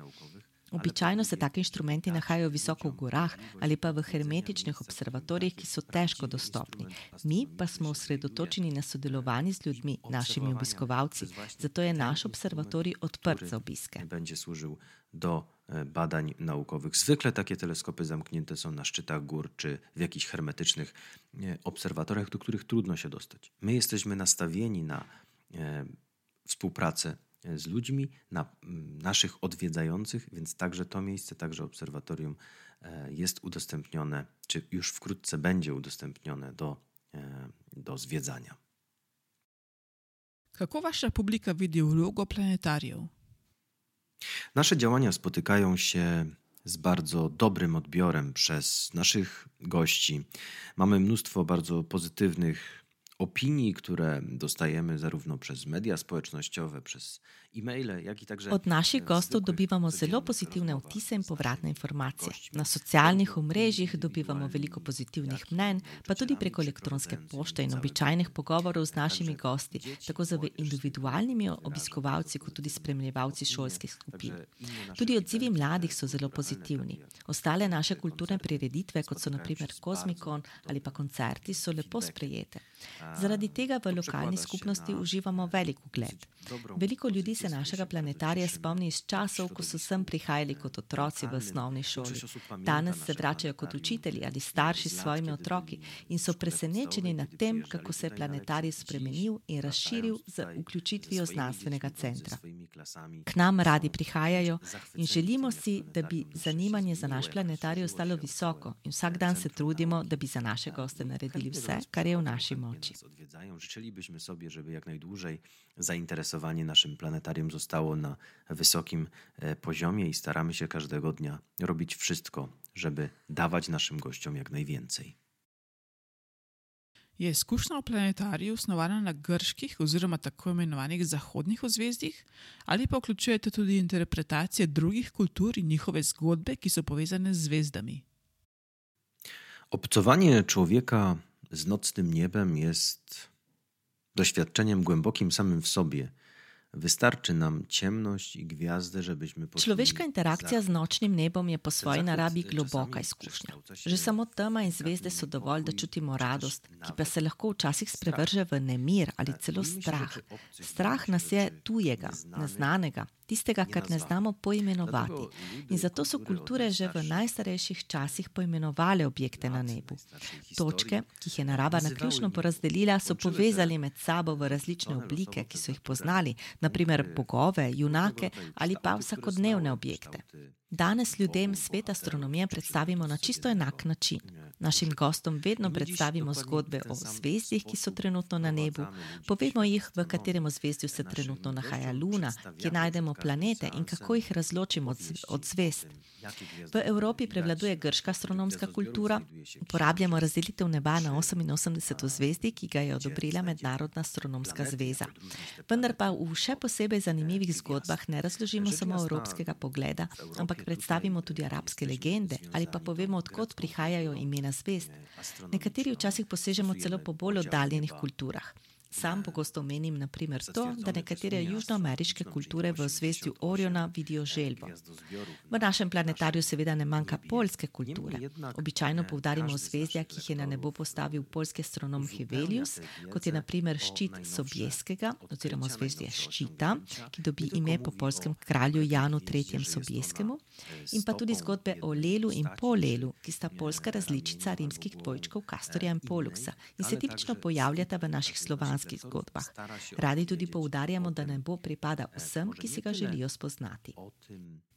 A: Običajno se taki inštrumenti nahajajo visoko v gorah ali pa v hermetičnih observatorijih, ki so težko dostopni. Mi pa smo osredotočeni na sodelovanje z ljudmi, našimi obiskovalci, zato je naš observatorij odprt za obiske.
C: Będzie służył do e, badań naukowych. Zwykle takie teleskopy zamknięte są na szczytach gór czy w jakichś hermetycznych obserwatoriach, do których trudno się dostać. My jesteśmy nastawieni na e, współpracę z ludźmi, na mm, naszych odwiedzających, więc także to miejsce, także obserwatorium e, jest udostępnione, czy już wkrótce będzie udostępnione do, e, do zwiedzania.
B: Kako wasza publika widzi vlogo planetariów?
C: Nasze działania spotykają się z bardzo dobrym odbiorem przez naszych gości. Mamy mnóstwo bardzo pozytywnych opinii, które dostajemy zarówno przez media społecznościowe, przez e-maile, jak i także.
A: Od naszych gostów dobivamo zelo pozitivne vtise in povratne informacije. Na socialnih omrežjih dobivamo veliko pozitivnih mnenj, pa tudi preko elektronske pošte in običajnih pogovorov z našimi gosti, tako z individualnimi obiskovalci, kot tudi spremljevalci šolskih skupin. Tudi odzivi mladih so zelo pozitivni. Ostale naše kulturne prireditve, kot so naprimer Kozmikon ali pa koncerti, so lepo sprejete. Zaradi tega v lokalni skupnosti uživamo velik ugled. Veliko ljudi se našega planetarija spomni iz časov, ko so sem prihajali kot otroci v osnovni šoli. Danes se vračajo kot učitelji ali starši s svojimi otroki in so presenečeni nad tem, kako se je planetarij spremenil in razširil z vključitvijo znanstvenega centra. K nam radi prihajajo in želimo si, da bi zanimanje za naš planetarij ostalo visoko in vsak dan se trudimo, da bi za naše goste naredili vse, kar je v naši moči.
C: Życzylibyśmy sobie, żeby jak najdłużej zainteresowanie naszym planetarium zostało na wysokim e, poziomie i staramy się każdego dnia robić wszystko, żeby dawać naszym gościom jak najwięcej.
B: Je izkušnja o planetariju osnovana na grških oziroma tako imenovanih zahodnih ozvezdjih, ali pa vključujete tudi interpretacije drugih kultur in njihove zgodbe, ki so povezane z zvezdami?
C: Obcowanie człowieka z nocnym niebem jest doświadczeniem głębokim samym w sobie. Wystarczy nam ciemność i gwiazdy, żebyśmy poczuli
A: Človeška interakcija z nočnim nebom je po svoji naravi globoka izkušnja. Že samo tema in zvezde so dovolj, da čutimo radost, ki pa se lahko včasih sprevrže v nemir ali celo strah. Strah nas je tujega, neznanega, tistega, kar ne znamo poimenovati. In zato so kulture že v najstarejših časih poimenovale objekte na nebu. Točke, ki jih je narava naključno porazdelila, so povezali med sabo v različne oblike, ki so jih poznali, naprimer bogove, junake ali pa vsakodnevne objekte. Danes ljudem svet astronomije predstavimo na čisto enak način. Našim gostom vedno predstavimo zgodbe o zvezdih, ki so trenutno na nebu, povemo jih, v katerem ozvezdju se trenutno nahaja Luna, kje najdemo planete in kako jih razločimo od, od zvezd. V Evropi prevladuje grška astronomska kultura, uporabljamo razdelitev neba na 88 zvezdi, ki ga je odobrila Mednarodna astronomska zveza. Vendar pa v še posebej zanimivih zgodbah ne razložimo samo evropskega pogleda, ampak predstavimo tudi arabske legende ali pa povemo, odkot prihajajo imena zvezd. Nekateri včasih posežemo celo po bolj oddaljenih kulturah. Sam pogosto omenim naprimer to, da nekatere južnoameriške kulture v zvezdju Oriona vidijo želvo. V našem planetariju seveda ne manjka polske kulture. Običajno poudarimo zvezdja, ki jih je na nebo postavil polski astronom Hevelius, kot je naprimer ščit Sobieskega oziroma zvezdje ščita, ki dobi ime po polskem kralju Janu III. Sobieskemu, in pa tudi zgodbe o Lelu in Polelu, ki sta polska različica rimskih dvojčkov Kastorja in Poluxa in se tipično pojavljata v naših slovanskih zgodovinskih zgodbah. Radi tudi poudarjamo, da nebo pripada vsem, ki si ga želijo spoznati.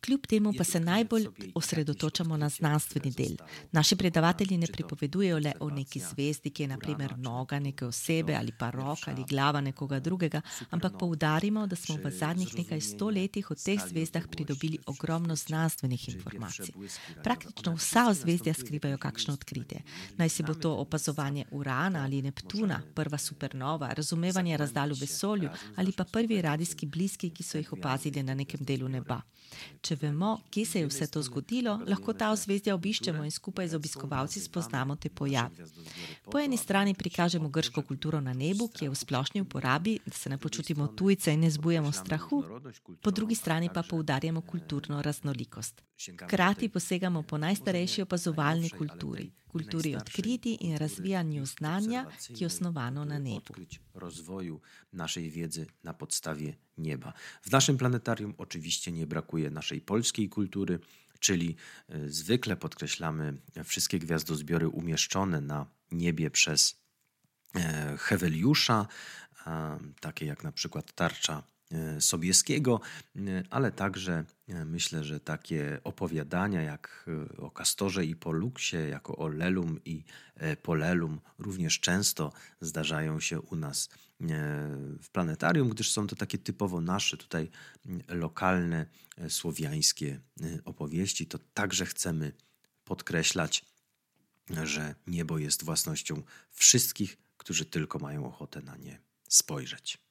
A: Kljub temu pa se najbolj osredotočamo na znanstveni del. Naši predavatelji ne pripovedujejo le o neki zvezdi, ki je naprimer noga neke osebe ali pa roka ali glava nekoga drugega, ampak poudarimo, da smo v zadnjih nekaj stoletjih od teh zvezdah pridobili ogromno znanstvenih informacij. Praktično vsa ozvezdja skrivajo kakšno odkritje. Naj si bo to opazovanje Urana ali Neptuna, prva supernova, razumevanje razdalj v vesolju ali pa prvi radijski bliski, ki so jih opazili na nekem delu neba. Če vemo, kje se je vse to zgodilo, lahko ta ozvezdja obiščemo in skupaj z obiskovalci spoznamo te pojave. Po eni strani prikažemo grško kulturo na nebu, ki je v splošni uporabi, da se ne počutimo tujce in ne zbujamo strahu, po drugi strani pa poudarjamo kulturno raznolikost. Hkrati posegamo po najstarejši opazovalni kulturi, kulturi odkriti in razvijanju znanja, ki je osnovano na nebu.
C: Rozwoju naszej wiedzy na podstawie nieba. W naszym planetarium oczywiście nie brakuje naszej polskiej kultury, czyli e, zwykle podkreślamy wszystkie gwiazdozbiory umieszczone na niebie przez e, Heweliusza, takie jak na przykład tarcza Sobieskiego, e, ale także e, myślę, że takie opowiadania jak o Kastorze i Poluksie, jako o Lelum i Polelum również często zdarzają się u nas w planetarium, gdyż są to takie typowo nasze, tutaj lokalne, słowiańskie opowieści. To także chcemy podkreślać, że niebo jest własnością wszystkich, którzy tylko mają ochotę na nie spojrzeć.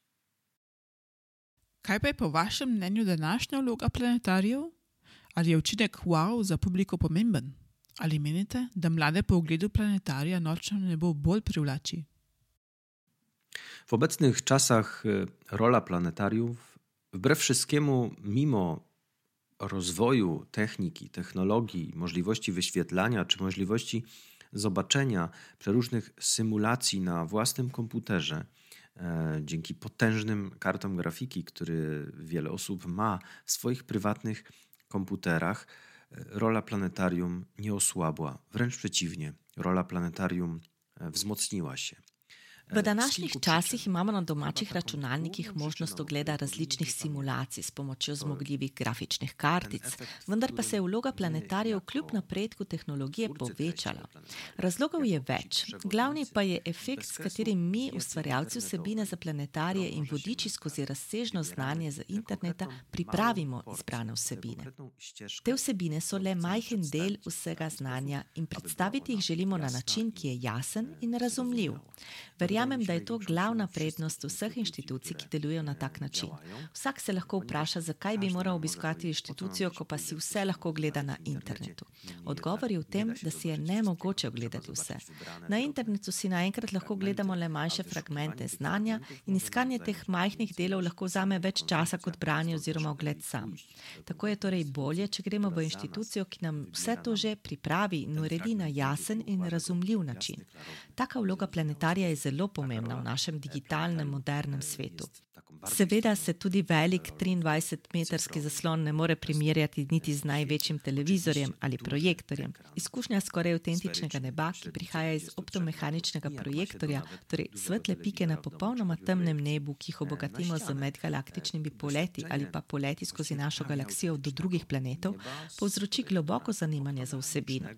B: Kaj pa je po vašem mnenju današnja vloga planetarijev? Ali je učinek wow za publiko pomemben? Ali menite, da mlade po ogledu planetarija nočno nebo bolj privlači?
C: W obecnych czasach e, rola planetariów, wbrew wszystkiemu, mimo rozwoju techniki, technologii, możliwości wyświetlania czy możliwości zobaczenia przeróżnych symulacji na własnym komputerze, dzięki potężnym kartom grafiki, który wiele osób ma w swoich prywatnych komputerach, e, rola planetarium nie osłabła. Wręcz przeciwnie, rola planetarium e, wzmocniła się.
A: V današnjih časih imamo na domačih računalnikih možnost ogleda različnih simulacij s pomočjo zmogljivih grafičnih kartic, vendar pa se je vloga planetarjev kljub napredku tehnologije povečala. Razlogov je več. Glavni pa je efekt, s katerim mi, ustvarjalci vsebine za planetarje in vodiči skozi razsežno znanje z interneta, pripravimo izbrane vsebine. Te vsebine so le majhen del vsega znanja in predstaviti jih želimo na način, ki je jasen in razumljiv. Verjamem, da je to glavna prednost vseh inštitucij, ki delujejo na tak način. Vsak se lahko vpraša, zakaj bi moral obiskati inštitucijo, ko pa si vse lahko gleda na internetu. Odgovor je v tem, da si je ne mogoče ogledati vse. Na internetu si naenkrat lahko gledamo le manjše fragmente znanja in iskanje teh majhnih delov lahko vzame več časa kot branje oziroma ogled sam. Tako je torej bolje, če gremo v inštitucijo, ki nam vse to že pripravi in uredi na jasen in razumljiv način. Taka vloga planetarija je zelo pomembna v našem digitalnem, modernem svetu. Seveda se tudi velik 23-metrski zaslon ne more primerjati niti z največjim televizorjem ali projektorjem. Izkušnja skoraj avtentičnega neba, ki prihaja iz optomehaničnega projektorja, torej svetle pike na popolnoma temnem nebu, ki jih obogatimo z medgalaktičnimi poleti ali pa poleti skozi našo galaksijo do drugih planetov, povzroči globoko zanimanje za vsebino.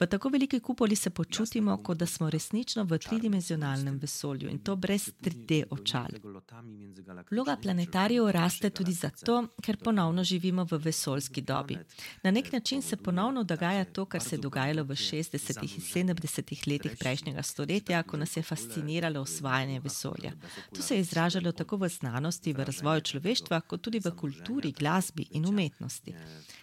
A: V tako veliki kupoli se počutimo, kot da smo resnično v tridimenzionalnem vesolju in to brez 3D očal. Vloga planetarjev raste tudi zato, ker ponovno živimo v vesoljski dobi. Na nek način se ponovno dogaja to, kar se je dogajalo v 60. in 70. letih prejšnjega stoletja, ko nas je fasciniralo osvajanje vesolja. To se je izražalo tako v znanosti, v razvoju človeštva, kot tudi v kulturi, glasbi in umetnosti.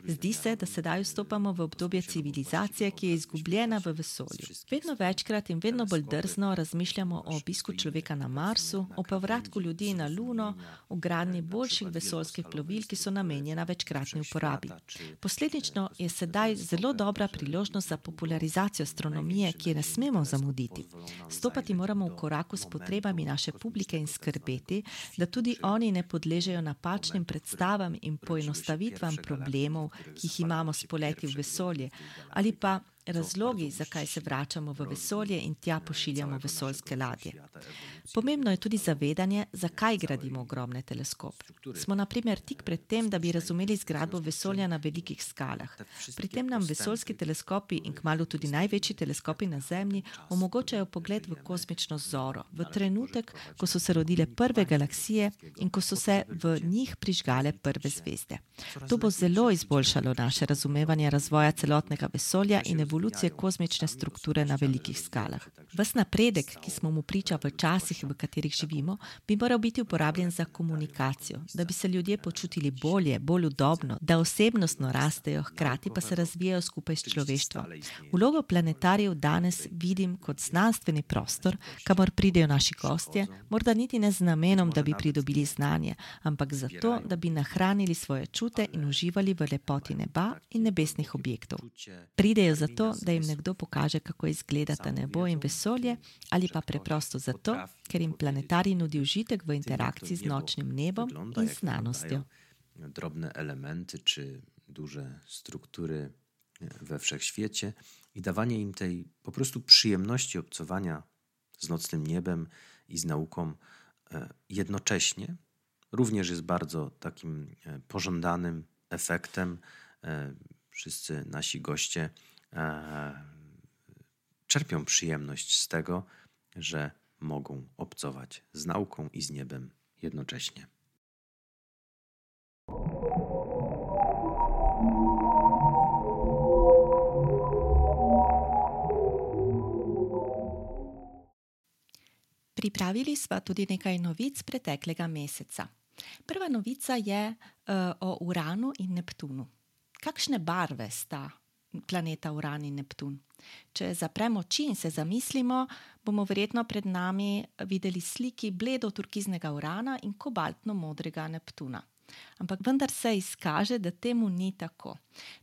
A: Zdi se, da sedaj vstopamo v obdobje civilizacije, ki je izgubljena v vesolju. Vedno večkrat in vedno bolj drzno razmišljamo o obisku človeka na Marsu, o povratku ljudi na Luno o gradnji boljših vesoljskih plovil, ki so namenjena večkratni uporabi. Posledično je sedaj zelo dobra priložnost za popularizacijo astronomije, ki je ne smemo zamuditi. Stopati moramo v koraku s potrebami naše publike in skrbeti, da tudi oni ne podležejo napačnim predstavam in poenostavitvam problemov, ki jih imamo s poleti v vesolje, ali pa razlogi, zakaj se vračamo v vesolje in tja pošiljamo vesoljske ladje. Pomembno je tudi zavedanje, zakaj gradimo ogromne teleskope. Smo naprimer tik pred tem, da bi razumeli zgradbo vesolja na velikih skalah. Pri tem nam vesoljski teleskopi in kmalo tudi največji teleskopi na Zemlji omogočajo pogled v kosmično zoro, v trenutek, ko so se rodile prve galaksije in ko so se v njih prižgale prve zvezde. To bo zelo izboljšalo naše razumevanje razvoja celotnega vesolja in evolucije kozmične strukture na velikih skalah. Ves napredek, ki smo mu priča v časih, v katerih živimo, bi moral biti uporabljen za komunikacijo, da bi se ljudje počutili bolje, bolj udobno, da osebnostno rastejo, hkrati pa se razvijajo skupaj s človeštvom. Vlogo planetarijev danes vidim kot znanstveni prostor, kamor pridejo naši gostje, morda niti ne z namenom, da bi pridobili znanje, ampak zato, da bi nahranili svoje čute in uživali v lepoti neba in nebesnih objektov. Pridejo zato, da jim nekdo pokaže, kako izgleda ta nebo in vesolje, ali pa preprosto zato, ker jim planetarij nudi užitek v interakciji z nočnim nebom in znanostjo.
C: Drobne elementy czy duże struktury we wszechświecie i dawanie im tej po prostu przyjemności obcowania z nocnym niebem i z nauką jednocześnie również jest bardzo takim pożądanym efektem. Wszyscy nasi goście czerpią przyjemność z tego, że mogą obcować z nauką i z niebem jednocześnie.
A: Pripravili smo tudi nekaj novic preteklega meseca. Prva novica je uh, o Uranu in Neptunu. Kakšne barve sta planeta Uran in Neptun? Če zapremo oči in se zamislimo, bomo verjetno pred nami videli sliki bledo turkiznega Urana in kobaltno modrega Neptuna. Ampak vendar se izkaže, da temu ni tako.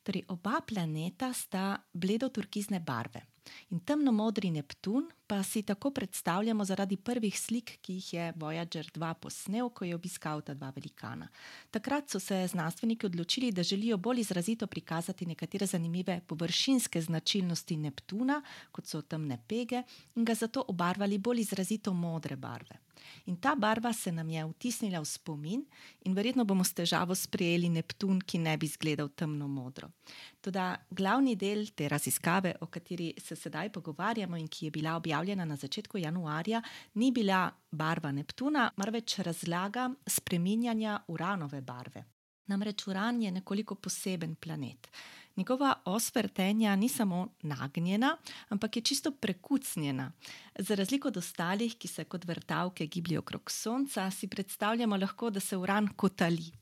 A: Torej, oba planeta sta bledo turkizne barve. In temno modri Neptun pa si tako predstavljamo zaradi prvih slik, ki jih je Voyager 2 posnel, ko je obiskal ta dva velikana. Takrat so se znanstveniki odločili, da želijo bolj izrazito prikazati nekatere zanimive površinske značilnosti Neptuna, kot so temne pege, in ga zato obarvali bolj izrazito modre barve. In ta barva se nam je vtisnila v spomin, in verjetno bomo s težavo sprejeli Neptun, ki ne bi izgledal temno modro. Toda glavni del te raziskave, o kateri se sedaj pogovarjamo in ki je bila objavljena na začetku januarja, ni bila barva Neptuna, marveč razlaga spreminjanja uranove barve. Namreč Uran je nekoliko poseben planet. Njegova os vrtenja ni samo nagnjena, ampak je čisto prekucnjena. Za razliko od ostalih, ki se kot vrtavke gibljajo okrog Sonca, si predstavljamo lahko, da se Uran kotali.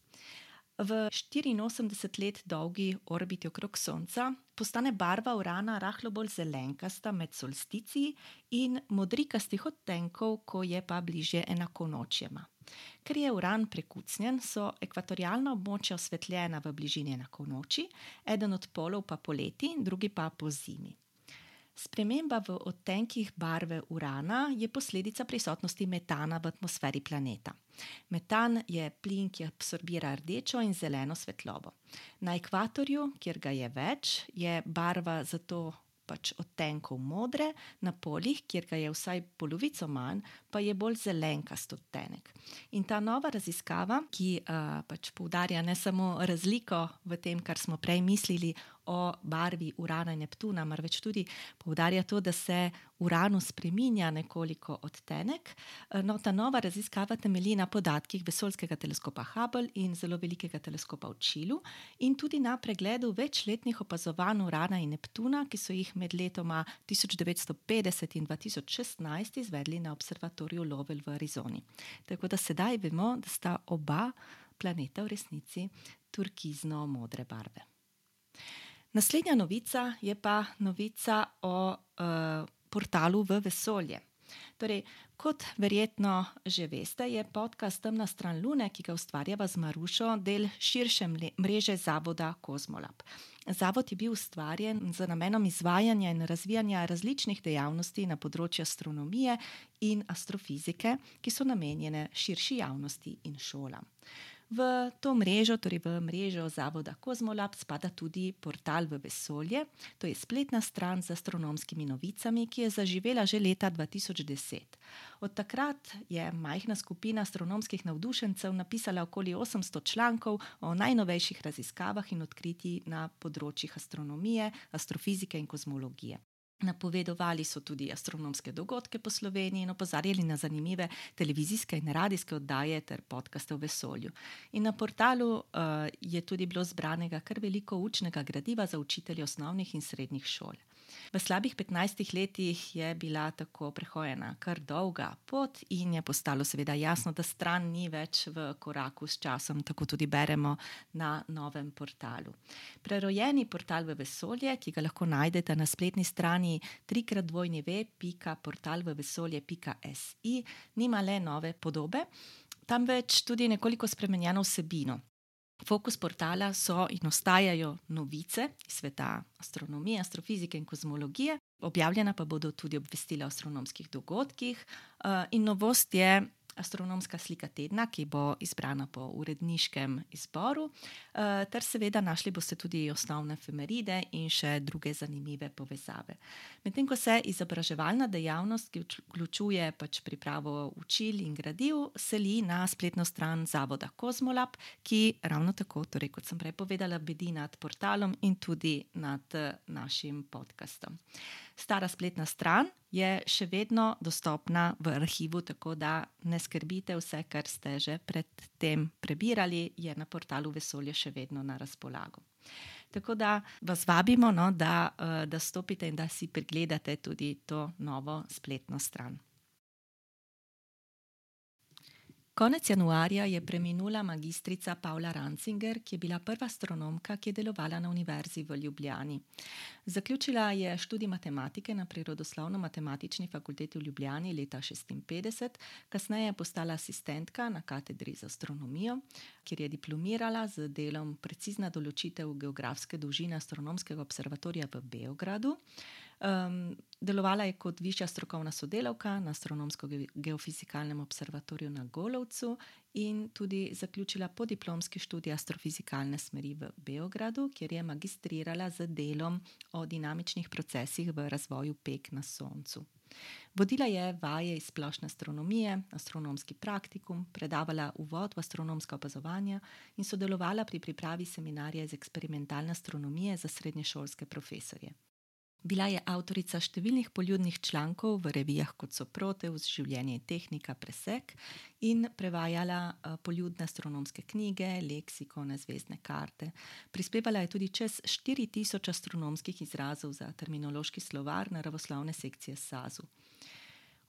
A: V 84 let dolgi orbiti okrog Sonca postane barva Urana rahlo bolj zelenkasta med solsticiji in modrikastih odtenkov, ko je pa bližje enakonočjema. Ker je Uran prekucnjen, so ekvatorialna območja osvetljena v bližini enakonoči, eden od polov pa poleti, drugi pa po zimi. Sprememba v odtenkih barve urana je posledica prisotnosti metana v atmosferi planeta. Metan je plin, ki absorbira rdečo in zeleno svetlobo. Na ekvatorju, kjer ga je več, je barva zato pač odtenkov modre, na polih, kjer ga je vsaj polovico manj, pa je bolj zelenkast odtenek. In ta nova raziskava, ki uh, pač poudarja ne samo razliko v tem, kar smo prej mislili o barvi Urana in Neptuna, marveč tudi poudarja to, da se Uranu spreminja nekoliko odtenek. No, ta nova raziskava temelji na podatkih vesoljskega teleskopa Hubble in zelo velikega teleskopa v Čilu in tudi na pregledu večletnih opazovanj Urana in Neptuna, ki so jih med letoma 1950 in 2016 izvedli na observatoriju Lovell v Arizoni. Tako da sedaj vemo, da sta oba planeta v resnici turkizno-modre barve. Naslednja novica je pa novica o uh, portalu v vesolje. Torej, kot verjetno že veste, je podcast Temna stran Lune, ki ga ustvarjava z Marušo, del širše mreže Zavoda Kozmolab. Zavod je bil ustvarjen z namenom izvajanja in razvijanja različnih dejavnosti na področju astronomije in astrofizike, ki so namenjene širši javnosti in šolam. V to mrežo, torej v mrežo Zavoda Kozmolab, spada tudi portal v vesolje. To je spletna stran z astronomskimi novicami, ki je zaživela že leta 2010. Od takrat je majhna skupina astronomskih navdušencev napisala okoli 800 člankov o najnovejših raziskavah in odkritjih na področjih astronomije, astrofizike in kozmologije. Napovedovali so tudi astronomske dogodke po Sloveniji in opozarjali na zanimive televizijske in radijske oddaje ter podkaste v vesolju. In na portalu uh, je tudi bilo zbranega kar veliko učnega gradiva za učitelje osnovnih in srednjih šol. V slabih 15 letih je bila tako prehojena kar dolga pot, in je postalo seveda jasno, da stran ni več v koraku s časom, tako tudi beremo na novem portalu. Prerojeni portal v vesolje, ki ga lahko najdete na spletni strani trikratvojneve.portalvevesolje.si, nima le nove podobe, temveč tudi nekoliko spremenjeno vsebino. Fokus portala so in ostajajo novice iz sveta astronomije, astrofizike in kozmologije, objavljena pa bodo tudi obvestila o astronomskih dogodkih. Eh, in novost je astronomska slika tedna, ki bo izbrana po uredniškem izboru, eh, ter seveda našli boste tudi osnovne efemeride in še druge zanimive povezave. Medtem ko se izobraževalna dejavnost, ki vključuje pač pripravo učil in gradiv, seli na spletno stran Zavoda Kozmolab, ki ravno tako, torej kot sem prej povedala, bedi nad portalom in tudi nad našim podkastom. Stara spletna stran je še vedno dostopna v arhivu, tako da ne skrbite, vse, kar ste že predtem prebirali, je na portalu Vesolje še vedno na razpolago. Tako da vas vabimo, no, da, eh, da stopite in da si pregledate tudi to novo spletno stran. Konec januarja je preminula magistrica Paula Rancinger, ki je bila prva astronomka, ki je delovala na Univerzi v Ljubljani. Zaključila je študij matematike na Prirodoslovno-matematični fakulteti v Ljubljani leta 1956, kasneje je postala asistentka na katedri za astronomijo, kjer je diplomirala z delom Precizna določitev geografske dolžine astronomskega observatorija v Beogradu. Um, delovala je kot višja strokovna sodelavka na Astronomsko-geofizikalnem observatoriju na Golovcu in tudi zaključila podiplomski študij astrofizikalne smeri v Beogradu, kjer je magistrirala z delom o dinamičnih procesih v razvoju pek na Soncu. Vodila je vaje iz splošne astronomije, astronomski praktikum, predavala uvod v astronomska opazovanja in sodelovala pri pripravi seminarja iz eksperimentalne astronomije za srednješolske profesorje. Bila je avtorica številnih poljudnih člankov v revijah kot so Proteus, Življenje in tehnika, Presek in prevajala uh, poljudne astronomske knjige, leksikone, zvezdne karte. Prispevala je tudi čez 4000 astronomskih izrazov za terminološki slovar naravoslovne sekcije SAZU.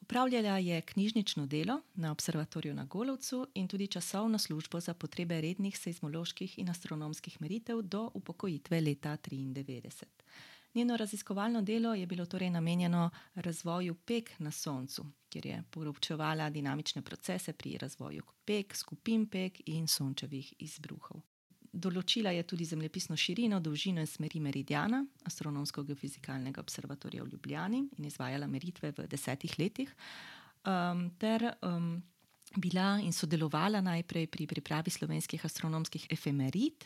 A: Upravljala je knjižnično delo na observatoriju na Golovcu in tudi časovno službo za potrebe rednih seizmoloških in astronomskih meritev do upokojitve leta 1993. Njeno raziskovalno delo je bilo torej namenjeno razvoju pek na Soncu, kjer je poročevala dinamične procese pri razvoju pek, skupin pek in sončevih izbruhov. Določila je tudi zemljepisno širino, dolžino in smeri meridiana Astronomsko-geofizikalnega observatorija v Ljubljani in izvajala meritve v desetih letih. Um, ter um, bila in sodelovala najprej pri pripravi slovenskih astronomskih efemerid,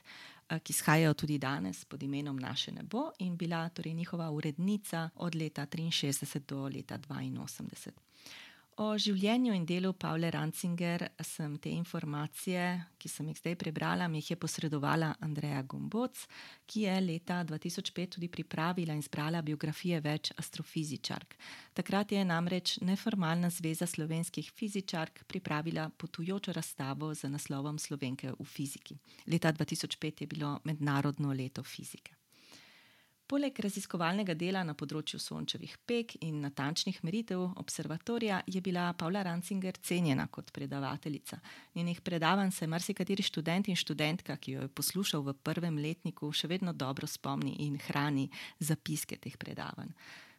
A: eh, ki izhajajo tudi danes pod imenom Naše nebo, in bila torej njihova urednica od leta 1963 do leta 1982. O življenju in delu Pavle Rancinger sem te informacije, ki sem jih zdaj prebrala, mi jih je posredovala Andreja Gomboc, ki je leta 2005 tudi pripravila in zbrala biografije več astrofizičark. Takrat je namreč neformalna zveza slovenskih fizičark pripravila potujočo razstavo z naslovom Slovenke v fiziki. Leta 2005 je bilo mednarodno leto fizike. Poleg raziskovalnega dela na področju sončevih pek in natančnih meritev observatorija je bila Pavla Rancinger cenjena kot predavateljica. Njenih predavanj se marsikateri študent in študentka, ki jo je poslušal v prvem letniku, še vedno dobro spomni in hrani zapiske teh predavanj.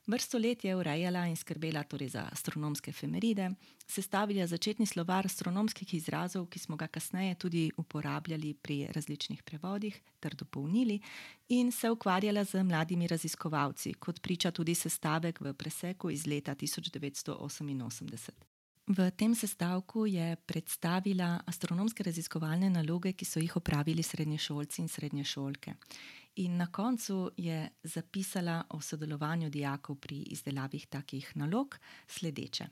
A: Vrsto let je urejala in skrbela torej za astronomske efemeride, sestavila začetni slovar astronomskih izrazov, ki smo ga kasneje tudi uporabljali pri različnih prevodih ter dopolnili, in se ukvarjala z mladimi raziskovalci, kot priča tudi sestavek v preseku iz leta 1988. V tem sestavku je predstavila astronomske raziskovalne naloge, ki so jih opravili srednješolci in srednješolke. In na koncu je zapisala o sodelovanju dijakov pri izdelavi takih nalog sledeče.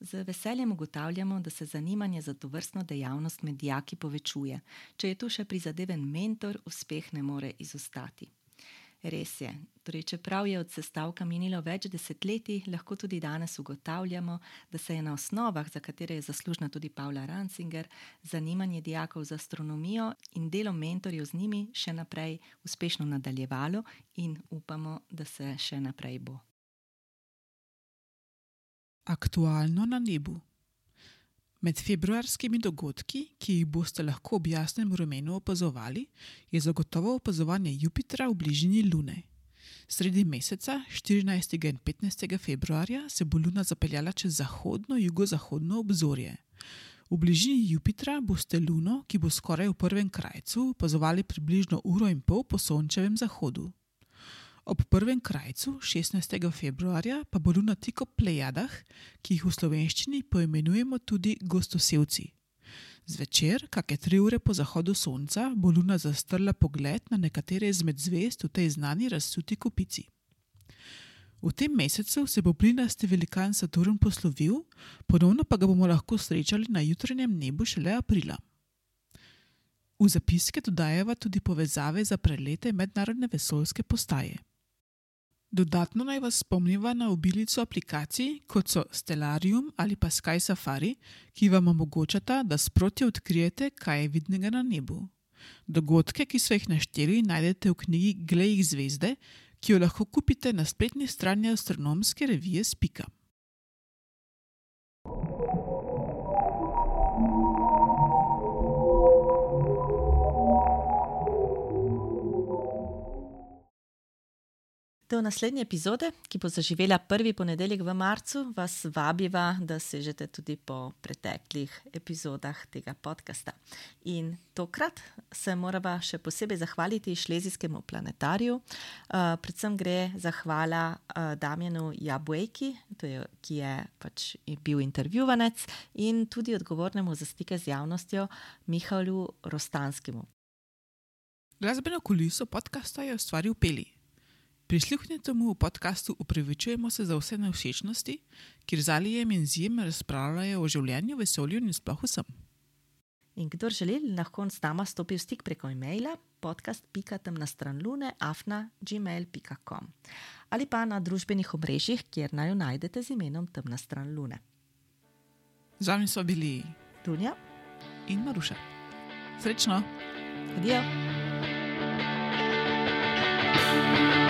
A: Z veseljem ugotavljamo, da se zanimanje za to vrstno dejavnost med dijaki povečuje. Če je tu še prizadeven mentor, uspeh ne more izostati. Res je. Torej, čeprav je od sestavka minilo več desetletij, lahko tudi danes ugotavljamo, da se je na osnovah, za katere je zaslužna tudi Pavla Rancinger, zanimanje dijakov za astronomijo in delo mentorjev z njimi še naprej uspešno nadaljevalo in upamo, da se še naprej bo.
B: Aktualno na nebu. Med februarskimi dogodki, ki jih boste lahko v jasnem vremenu opazovali, je zagotovo opazovanje Jupitra v bližini Lune. Sredi meseca, 14. in 15. februarja, se bo Luna zapeljala čez zahodno-jugozahodno obzorje. V bližini Jupitra boste Luno, ki bo skoraj v prvem krajcu, opazovali približno uro in pol po sončevem zahodu. Ob prvem krajcu, 16. februarja, pa bo Luna tik ob plejadah, ki jih v slovenščini poimenujemo tudi gostosevci. Zvečer, kakšne tri ure po zahodu sonca, bo Luna zastrla pogled na nekatere izmed zvest v tej znani razsuti kupici. V tem mesecu se bo plinasti velikan Saturn poslovil, ponovno pa ga bomo lahko srečali na jutranjem nebu šele aprila. V zapiske dodajeva tudi povezave za prelete mednarodne vesoljske postaje. Dodatno naj vas spomniva na obilico aplikacij, kot so Stellarium ali pa Sky Safari, ki vam omogočata, da sproti odkrijete, kaj je vidnega na nebu. Dogodke, ki so jih našteli, najdete v knjigi Glej zvezde, ki jo lahko kupite na spletni strani astronomske revije Spika.
A: Do naslednje epizode, ki bo zaživela prvi ponedeljek v marcu, vas vabiva, da sežete tudi po preteklih epizodah tega podcasta. In tokrat se moramo še posebej zahvaliti Šlezijskemu planetariju. Uh, predvsem gre zahvala uh, Damjenu Jabueki, ki je pač bil intervjuvanec, in tudi odgovornemu za stike z javnostjo Mihalu Rostanskemu.
B: Glasbeno kuliso podcasta je ustvaril Peli. Prisluhnite mu v podkastu Upravičujemo se za vse nevšečnosti, kjer z Alijem in Zim razpravljajo o življenju, vesolju in sploh vsem.
A: In kdo želi, lahko s nama stopi v stik preko e-maila podcast.temnastranlune.afna.gmail.com ali pa na družbenih omrežjih, kjer naj jo najdete z imenom Temna stran Lune.
B: Z vami so bili
A: Dunja
B: in Maruša. Srečno!
A: Adijo! thank you